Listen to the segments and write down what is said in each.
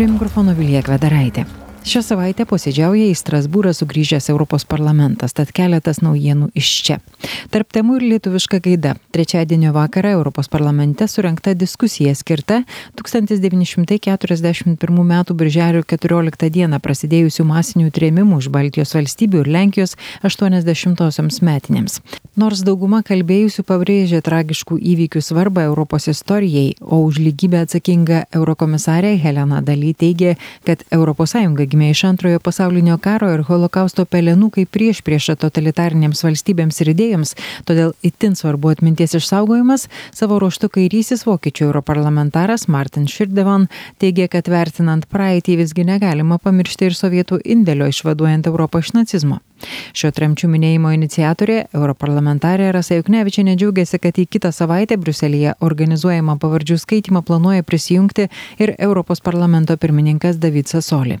Prie mikrofono Vilija Kvedaraitė. Šią savaitę posėdžiauja į Strasbūrą sugrįžęs Europos parlamentas, tad keletas naujienų iš čia. Tarp temų ir lietuviška gaida. Trečiadienio vakarą Europos parlamente surinkta diskusija skirta 1941 m. birželio 14 d. prasidėjusių masinių trėmimų iš Baltijos valstybių ir Lenkijos 80-osiams metinėms. Nors dauguma kalbėjusių pabrėžė tragiškų įvykių svarbą Europos istorijai, o už lygybę atsakinga eurokomisarė Helena Daly teigė, kad ES gimė iš antrojo pasaulinio karo ir holokausto pelenų kaip prieš priešą totalitarinėms valstybėms ir idėjams, todėl itin svarbu atminties išsaugojimas, savo ruoštų kairysis vokiečių europarlamentaras Martin Širdevan teigia, kad vertinant praeitį visgi negalima pamiršti ir sovietų indėlio išvaduojant Europą iš nacizmo. Šio tremčių minėjimo iniciatorė, europarlamentarė Rasa Juknevičiane džiaugiasi, kad į kitą savaitę Bruselėje organizuojamą pavardžių skaitimą planuoja prisijungti ir Europos parlamento pirmininkas David Sasoli.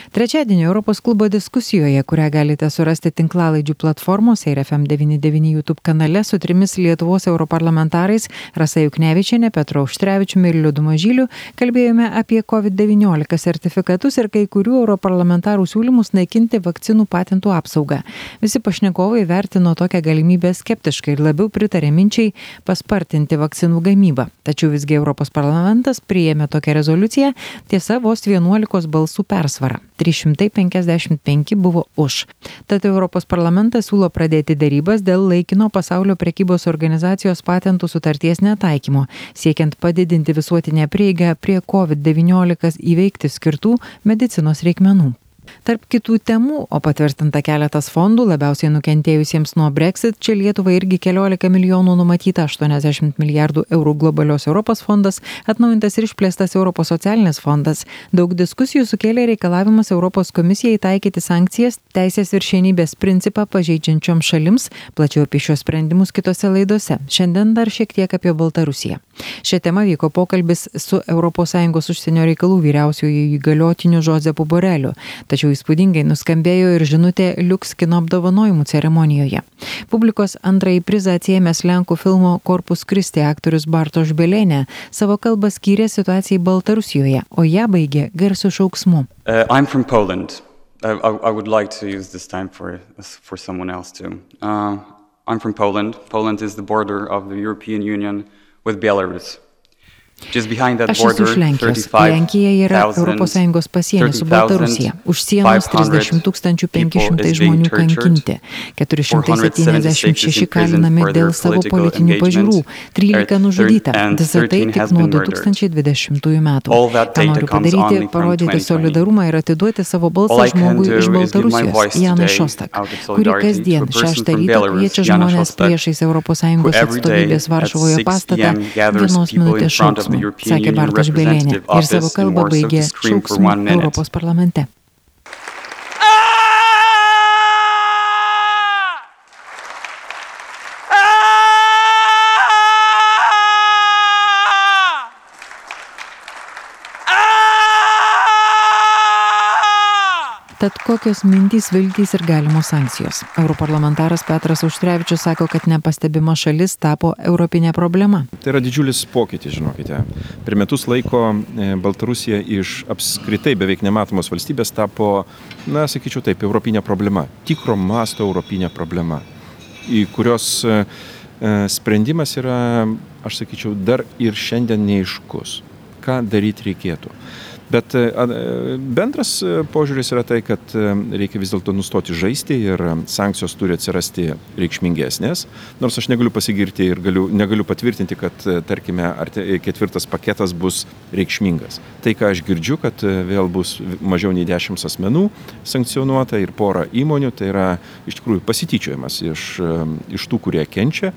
Trečiadienį Europos klubo diskusijoje, kurią galite surasti tinklalaidžių platformose ir FM99 YouTube kanale su trimis Lietuvos europarlamentarais Rasa Juknevičiane, Petro Užtrevičiumi ir Liudu Mažyliu, kalbėjome apie COVID-19 sertifikatus ir kai kurių europarlamentarų siūlymus naikinti vakcinų patentų apsaugą. Visi pašnekovai vertino tokią galimybę skeptiškai ir labiau pritarė minčiai paspartinti vakcinų gamybą. Tačiau visgi Europos parlamentas priėmė tokią rezoliuciją, tiesa, vos 11 balsų persvara. 355 buvo už. Tad Europos parlamentas siūlo pradėti darybas dėl laikino pasaulio prekybos organizacijos patentų sutarties netaikymo, siekiant padidinti visuotinę prieigą prie COVID-19 įveikti skirtų medicinos reikmenų. Tarp kitų temų, o patvirtinta keletas fondų labiausiai nukentėjusiems nuo Brexit, čia Lietuvai irgi keliolika milijonų numatyta 80 milijardų eurų globalios Europos fondas, atnaujintas ir išplėstas Europos socialinis fondas. Daug diskusijų sukėlė reikalavimas Europos komisijai taikyti sankcijas teisės viršienybės principą pažeidžiančioms šalims, plačiau apie šios sprendimus kitose laidose. Šiandien dar šiek tiek apie Baltarusiją. Šią temą vyko pokalbis su ES užsienio reikalų vyriausiojo įgaliotiniu Žozepu Boreliu. Tačiau įspūdingai nuskambėjo ir žinutė Liuks kino apdovanojimų ceremonijoje. Publikos antrąjį prizą atsiemęs Lenkų filmo Korpus Kristi aktorius Bartoš Belenė savo kalbą skyrė situacijai Baltarusijoje, o ją baigė garsiu šauksmu. Uh, I, I would like to use this time for, for someone else too. Uh, I'm from Poland. Poland is the border of the European Union with Belarus. Aš esu iš Lenkijos. Lenkija yra ES pasienis su Baltarusija. Už sienos 30 500 žmonių kankinti, 476 kalinami dėl savo politinių pažiūrų, 13 nužudyta. Visą tai tik nuo 2020 metų. Ką noriu padaryti, parodyti solidarumą ir atiduoti savo balsą žmogui iš Baltarusijos, Janui Šostak, kuri kasdien šeštą rytą kviečia žmonės priešais ES atstovybės Varšuvoje pastatą vienos minutės šauksmą sakė Bartoš Belėnė ir savo kalbą baigė šauksmu Europos parlamente. Tad kokios mintys, viltys ir galimos sankcijos? Europarlamentaras Petras Užtrevičius sako, kad nepastebima šalis tapo europinė problema. Tai yra didžiulis pokytis, žinokite. Per metus laiko e, Baltarusija iš apskritai beveik nematomos valstybės tapo, na, sakyčiau taip, europinė problema. Tikro masto europinė problema, į kurios e, e, sprendimas yra, aš sakyčiau, dar ir šiandien neiškus. Ką daryti reikėtų? Bet e, bendras e, požiūris yra tai, kad e, reikia vis dėlto nustoti žaisti ir sankcijos turi atsirasti reikšmingesnės. Nors aš negaliu pasigirti ir galiu, negaliu patvirtinti, kad, tarkime, ar ketvirtas paketas bus reikšmingas. Tai, ką aš girdžiu, kad vėl bus mažiau nei dešimt asmenų sankcionuota ir pora įmonių, tai yra iš tikrųjų pasityčiojimas iš, iš tų, kurie kenčia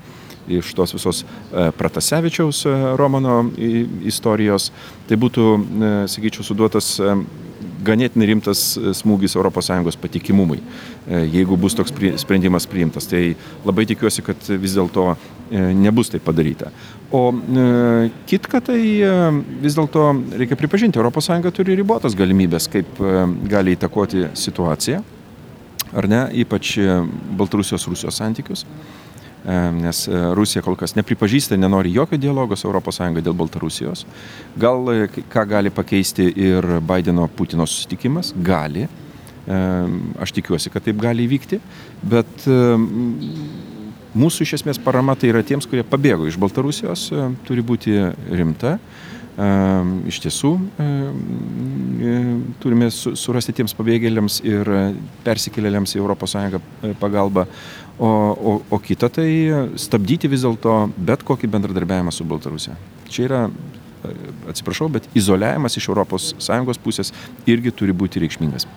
iš tos visos e, Pratasevičiaus e, Romano istorijos. Tai būtų, e, sakyčiau, suduotas ganėtinai rimtas smūgis ES patikimumui, jeigu bus toks sprendimas priimtas. Tai labai tikiuosi, kad vis dėlto nebus tai padaryta. O kitka tai vis dėlto reikia pripažinti, ES turi ribotas galimybės, kaip gali įtakoti situaciją, ar ne, ypač Baltarusijos-Rusijos santykius. Nes Rusija kol kas nepripažįsta, nenori jokio dialogo su ES dėl Baltarusijos. Gal ką gali pakeisti ir Bideno Putino susitikimas? Gali. Aš tikiuosi, kad taip gali įvykti, bet mūsų iš esmės parama tai yra tiems, kurie pabėgo iš Baltarusijos, turi būti rimta. Iš tiesų turime surasti tiems pabėgėliams ir persikėlėliams į ES pagalbą, o, o, o kita tai stabdyti vis dėlto bet kokį bendradarbiavimą su Baltarusija. Čia yra atsiprašau, bet izoliavimas iš ES pusės irgi turi būti reikšmingas.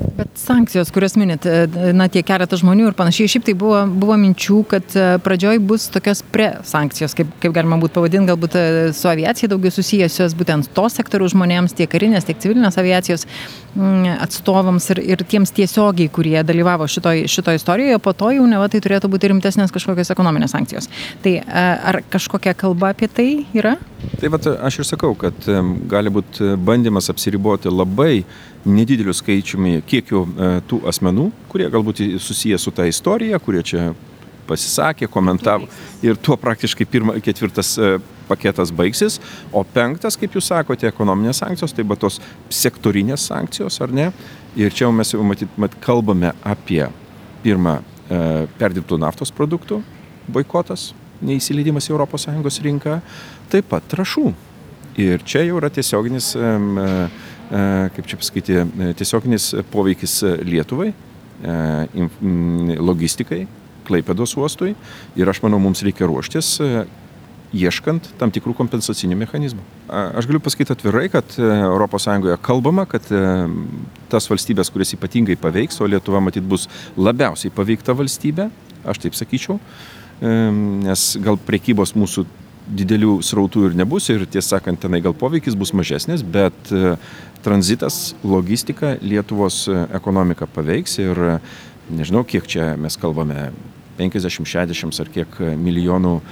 Bet sankcijos, kurias minit, e, na, tie keletas žmonių ir panašiai, šiaip tai buvo, buvo minčių, kad e, pradžioj bus tokios pre-sankcijos, kaip, kaip galima būtų pavadinti, galbūt e, su aviacija daugiau susijusios, būtent to sektorių žmonėms, tiek karinės, tiek civilinės aviacijos mm, atstovams ir, ir tiems tiesiogiai, kurie dalyvavo šitoje šito istorijoje, po to jau ne va tai turėtų būti rimtesnės kažkokios ekonominės sankcijos. Tai ar kažkokia kalba apie tai yra? Tai va, aš ir sakau, kad gali būti bandymas apsiriboti labai nedideliu skaičiumi kiekiu e, tų asmenų, kurie galbūt susiję su ta istorija, kurie čia pasisakė, komentavo ir tuo praktiškai pirma, ketvirtas e, paketas baigsis, o penktas, kaip jūs sakote, ekonominės sankcijos, tai buvo tos sektorinės sankcijos, ar ne? Ir čia mes jau matyt, mat, kalbame apie pirmą e, perdirbtų naftos produktų boikotas, neįsileidimas į ES rinką, taip pat trašų. Ir čia jau yra tiesioginis E, kaip čia pasakyti, e, tiesioginis poveikis Lietuvai, e, logistikai, Klaipėdos uostui ir aš manau, mums reikia ruoštis ieškant tam tikrų kompensacinių mechanizmų. Aš galiu pasakyti atvirai, kad ES kalbama, kad tas valstybės, kurias ypatingai paveiks, o Lietuva matyt bus labiausiai paveikta valstybė, aš taip sakyčiau, nes gal priekybos mūsų didelių srautų ir nebus ir tiesą sakant, tenai gal poveikis bus mažesnis, bet tranzitas, logistika Lietuvos ekonomiką paveiks ir nežinau, kiek čia mes kalbame, 50, 60 ar kiek milijonų e,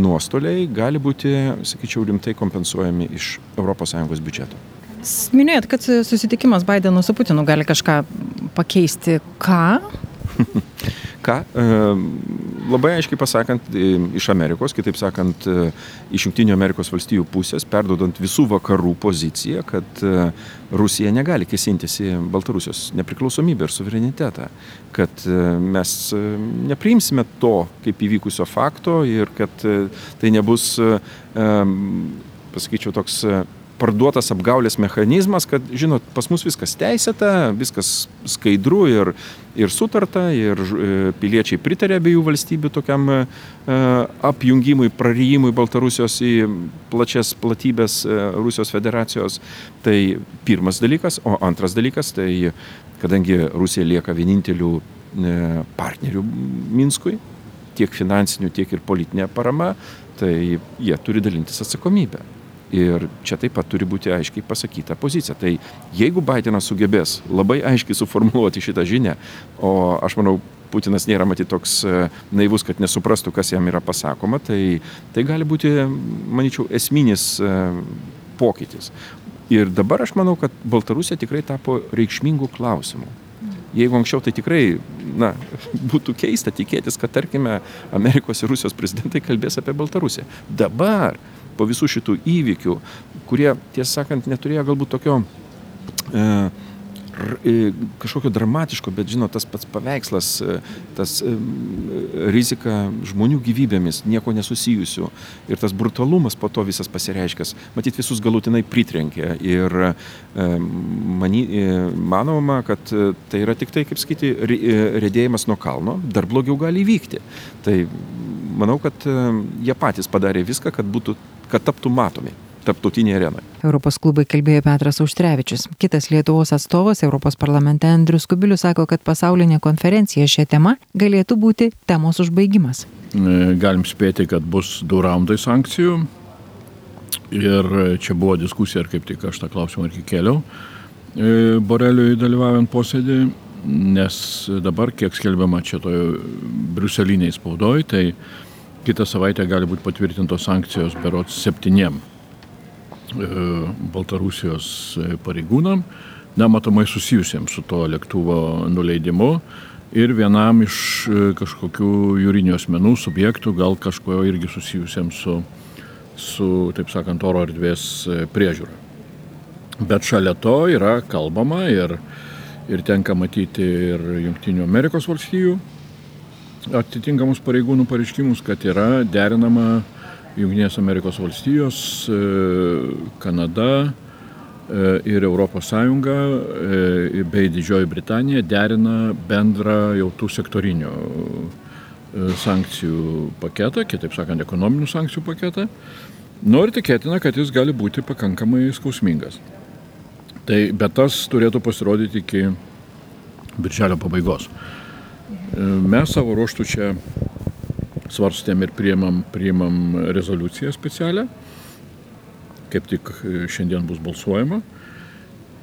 nuostoliai gali būti, sakyčiau, rimtai kompensuojami iš ES biudžeto. Minėjot, kad susitikimas Bideno su Putinu gali kažką pakeisti. Ką? Ką? Labai aiškiai pasakant, iš Amerikos, kitaip sakant, iš Junktinių Amerikos valstijų pusės, perdodant visų vakarų poziciją, kad Rusija negali kesintis į Baltarusijos nepriklausomybę ir suverenitetą, kad mes nepriimsime to kaip įvykusio fakto ir kad tai nebus, pasakyčiau, toks parduotas apgaulės mechanizmas, kad, žinot, pas mus viskas teisėta, viskas skaidru ir, ir sutarta, ir e, piliečiai pritarė abiejų valstybių tokiam e, apjungimui, prarijimui Baltarusijos į plačias platybės e, Rusijos federacijos. Tai pirmas dalykas, o antras dalykas, tai kadangi Rusija lieka vienintelių partnerių Minskui, tiek finansinių, tiek ir politinė parama, tai jie turi dalintis atsakomybę. Ir čia taip pat turi būti aiškiai pasakyta pozicija. Tai jeigu Bidenas sugebės labai aiškiai suformuoluoti šitą žinią, o aš manau, Putinas nėra matyti toks e, naivus, kad nesuprastų, kas jam yra pasakoma, tai tai gali būti, manyčiau, esminis e, pokytis. Ir dabar aš manau, kad Baltarusija tikrai tapo reikšmingų klausimų. Jeigu anksčiau tai tikrai, na, būtų keista tikėtis, kad, tarkime, Amerikos ir Rusijos prezidentai kalbės apie Baltarusiją. Dabar po visų šitų įvykių, kurie, tiesą sakant, neturėjo galbūt tokio e, e, kažkokio dramatiško, bet žinot, tas pats paveikslas, e, tas e, rizika žmonių gyvybėmis, nieko nesusijusių ir tas brutalumas po to visas pasireiškęs, matyt, visus galutinai pritrenkė ir many, manoma, kad tai yra tik tai, kaip sakyti, redėjimas nuo kalno, dar blogiau gali įvykti. Tai manau, kad jie patys padarė viską, kad būtų kad taptų matomi tarptautinėje arenoje. Europos klubai kalbėjo Petras Auštrevičius. Kitas Lietuvos atstovas Europos parlamente Andrius Kubilius sako, kad pasaulinė konferencija šią temą galėtų būti temos užbaigimas. E, galim spėti, kad bus du raundai sankcijų. Ir čia buvo diskusija, ar kaip tik aš tą klausimą irgi kėliau. E, Boreliui dalyvaujant posėdį, nes dabar, kiek skelbiama čia toje briuseliniai spaudoj, tai Kitą savaitę gali būti patvirtintos sankcijos berots septyniem e, Baltarusijos e, pareigūnam, nematomai susijusiems su to lėktuvo nuleidimu. ir vienam iš e, kažkokių jūrinių asmenų, subjektų, gal kažkuo irgi susijusiam su, su, taip sakant, oro erdvės priežiūra. Bet šalia to yra kalbama ir, ir tenka matyti ir Junktinių Amerikos valstijų atitinkamus pareigūnų pareiškimus, kad yra derinama Junktinės Amerikos valstijos, e, Kanada e, ir Europos Sąjunga e, bei Didžioji Britanija derina bendrą jau tų sektorinių sankcijų paketą, kitaip sakant, ekonominių sankcijų paketą. Nors tikėtina, kad jis gali būti pakankamai skausmingas. Tai, bet tas turėtų pasirodyti iki birželio pabaigos. Mes savo ruoštų čia svarstėm ir priimam, priimam rezoliuciją specialią, kaip tik šiandien bus balsuojama.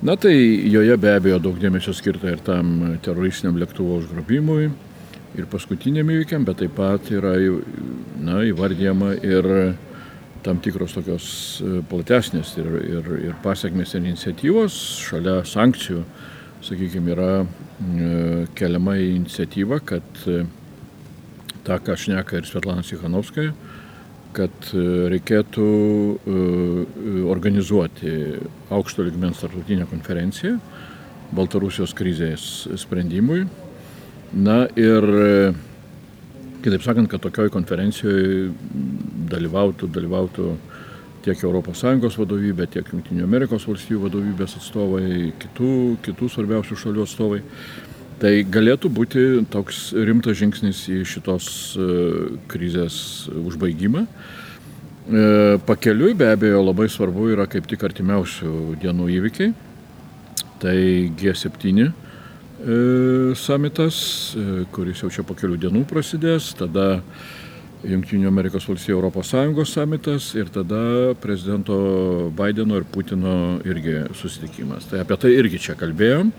Na tai joje be abejo daug dėmesio skirta ir tam teroristiniam lėktuvo užgrobimui, ir paskutiniam įvykiam, bet taip pat yra na, įvardyjama ir tam tikros tokios platesnės ir, ir, ir pasiekmes ir iniciatyvos šalia sankcijų sakykime, yra e, keliama iniciatyva, kad e, tą, ką šneka ir Svetlana Sichanovskaja, kad e, reikėtų organizuoti aukšto ligmens tarptautinę konferenciją Baltarusijos krizės sprendimui. Na ir, kitaip sakant, kad tokioj konferencijoje dalyvautų, dalyvautų tiek ES vadovybė, tiek JAV vadovybės atstovai, kitų, kitų svarbiausių šalių atstovai. Tai galėtų būti toks rimtas žingsnis į šitos e, krizės užbaigimą. E, pakeliui be abejo labai svarbu yra kaip tik artimiausių dienų įvykiai. Tai G7 e, samitas, kuris jau čia po kelių dienų prasidės, tada Junktinių Amerikos valstybių Europos Sąjungos samitas ir tada prezidento Bideno ir Putino irgi susitikimas. Tai apie tai irgi čia kalbėjom.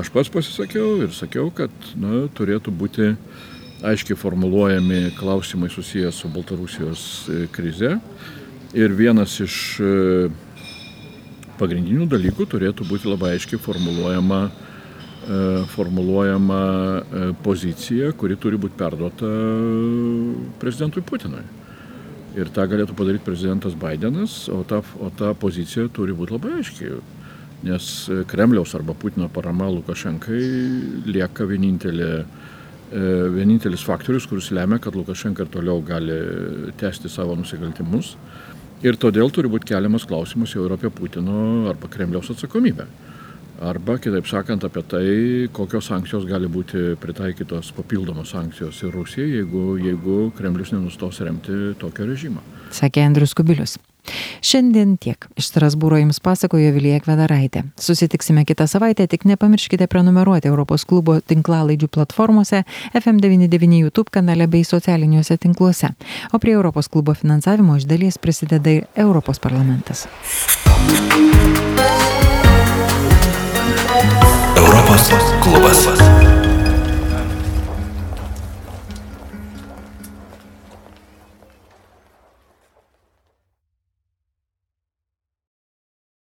Aš pats pasisakiau ir sakiau, kad na, turėtų būti aiškiai formuluojami klausimai susijęs su Baltarusijos e, krize. Ir vienas iš e, pagrindinių dalykų turėtų būti labai aiškiai formuluojama formuluojama e, pozicija, kuri turi būti perduota prezidentui Putinui. Ir tą galėtų padaryti prezidentas Bidenas, o ta, o ta pozicija turi būti labai aiškiai. Nes Kremliaus arba Putino parama Lukašenkai lieka vienintelė, e, vienintelis faktorius, kuris lemia, kad Lukašenka ir toliau gali tęsti savo nusikaltimus. Ir todėl turi būti keliamas klausimas jau ir apie Putino arba Kremliaus atsakomybę. Arba, kitaip sakant, apie tai, kokios sankcijos gali būti pritaikytos papildomos sankcijos ir Rusijai, jeigu, jeigu Kremlius nenustos remti tokio režimo. Sakė Andrius Kubilius. Šiandien tiek. Iš Strasbūro jums pasakojo Vilija Kvedaraitė. Susitiksime kitą savaitę, tik nepamirškite prenumeruoti Europos klubo tinklalaidžių platformose, FM99 YouTube kanale bei socialiniuose tinkluose. O prie Europos klubo finansavimo iš dalies prisideda ir Europos parlamentas. Колбас. Колбас. Колбас.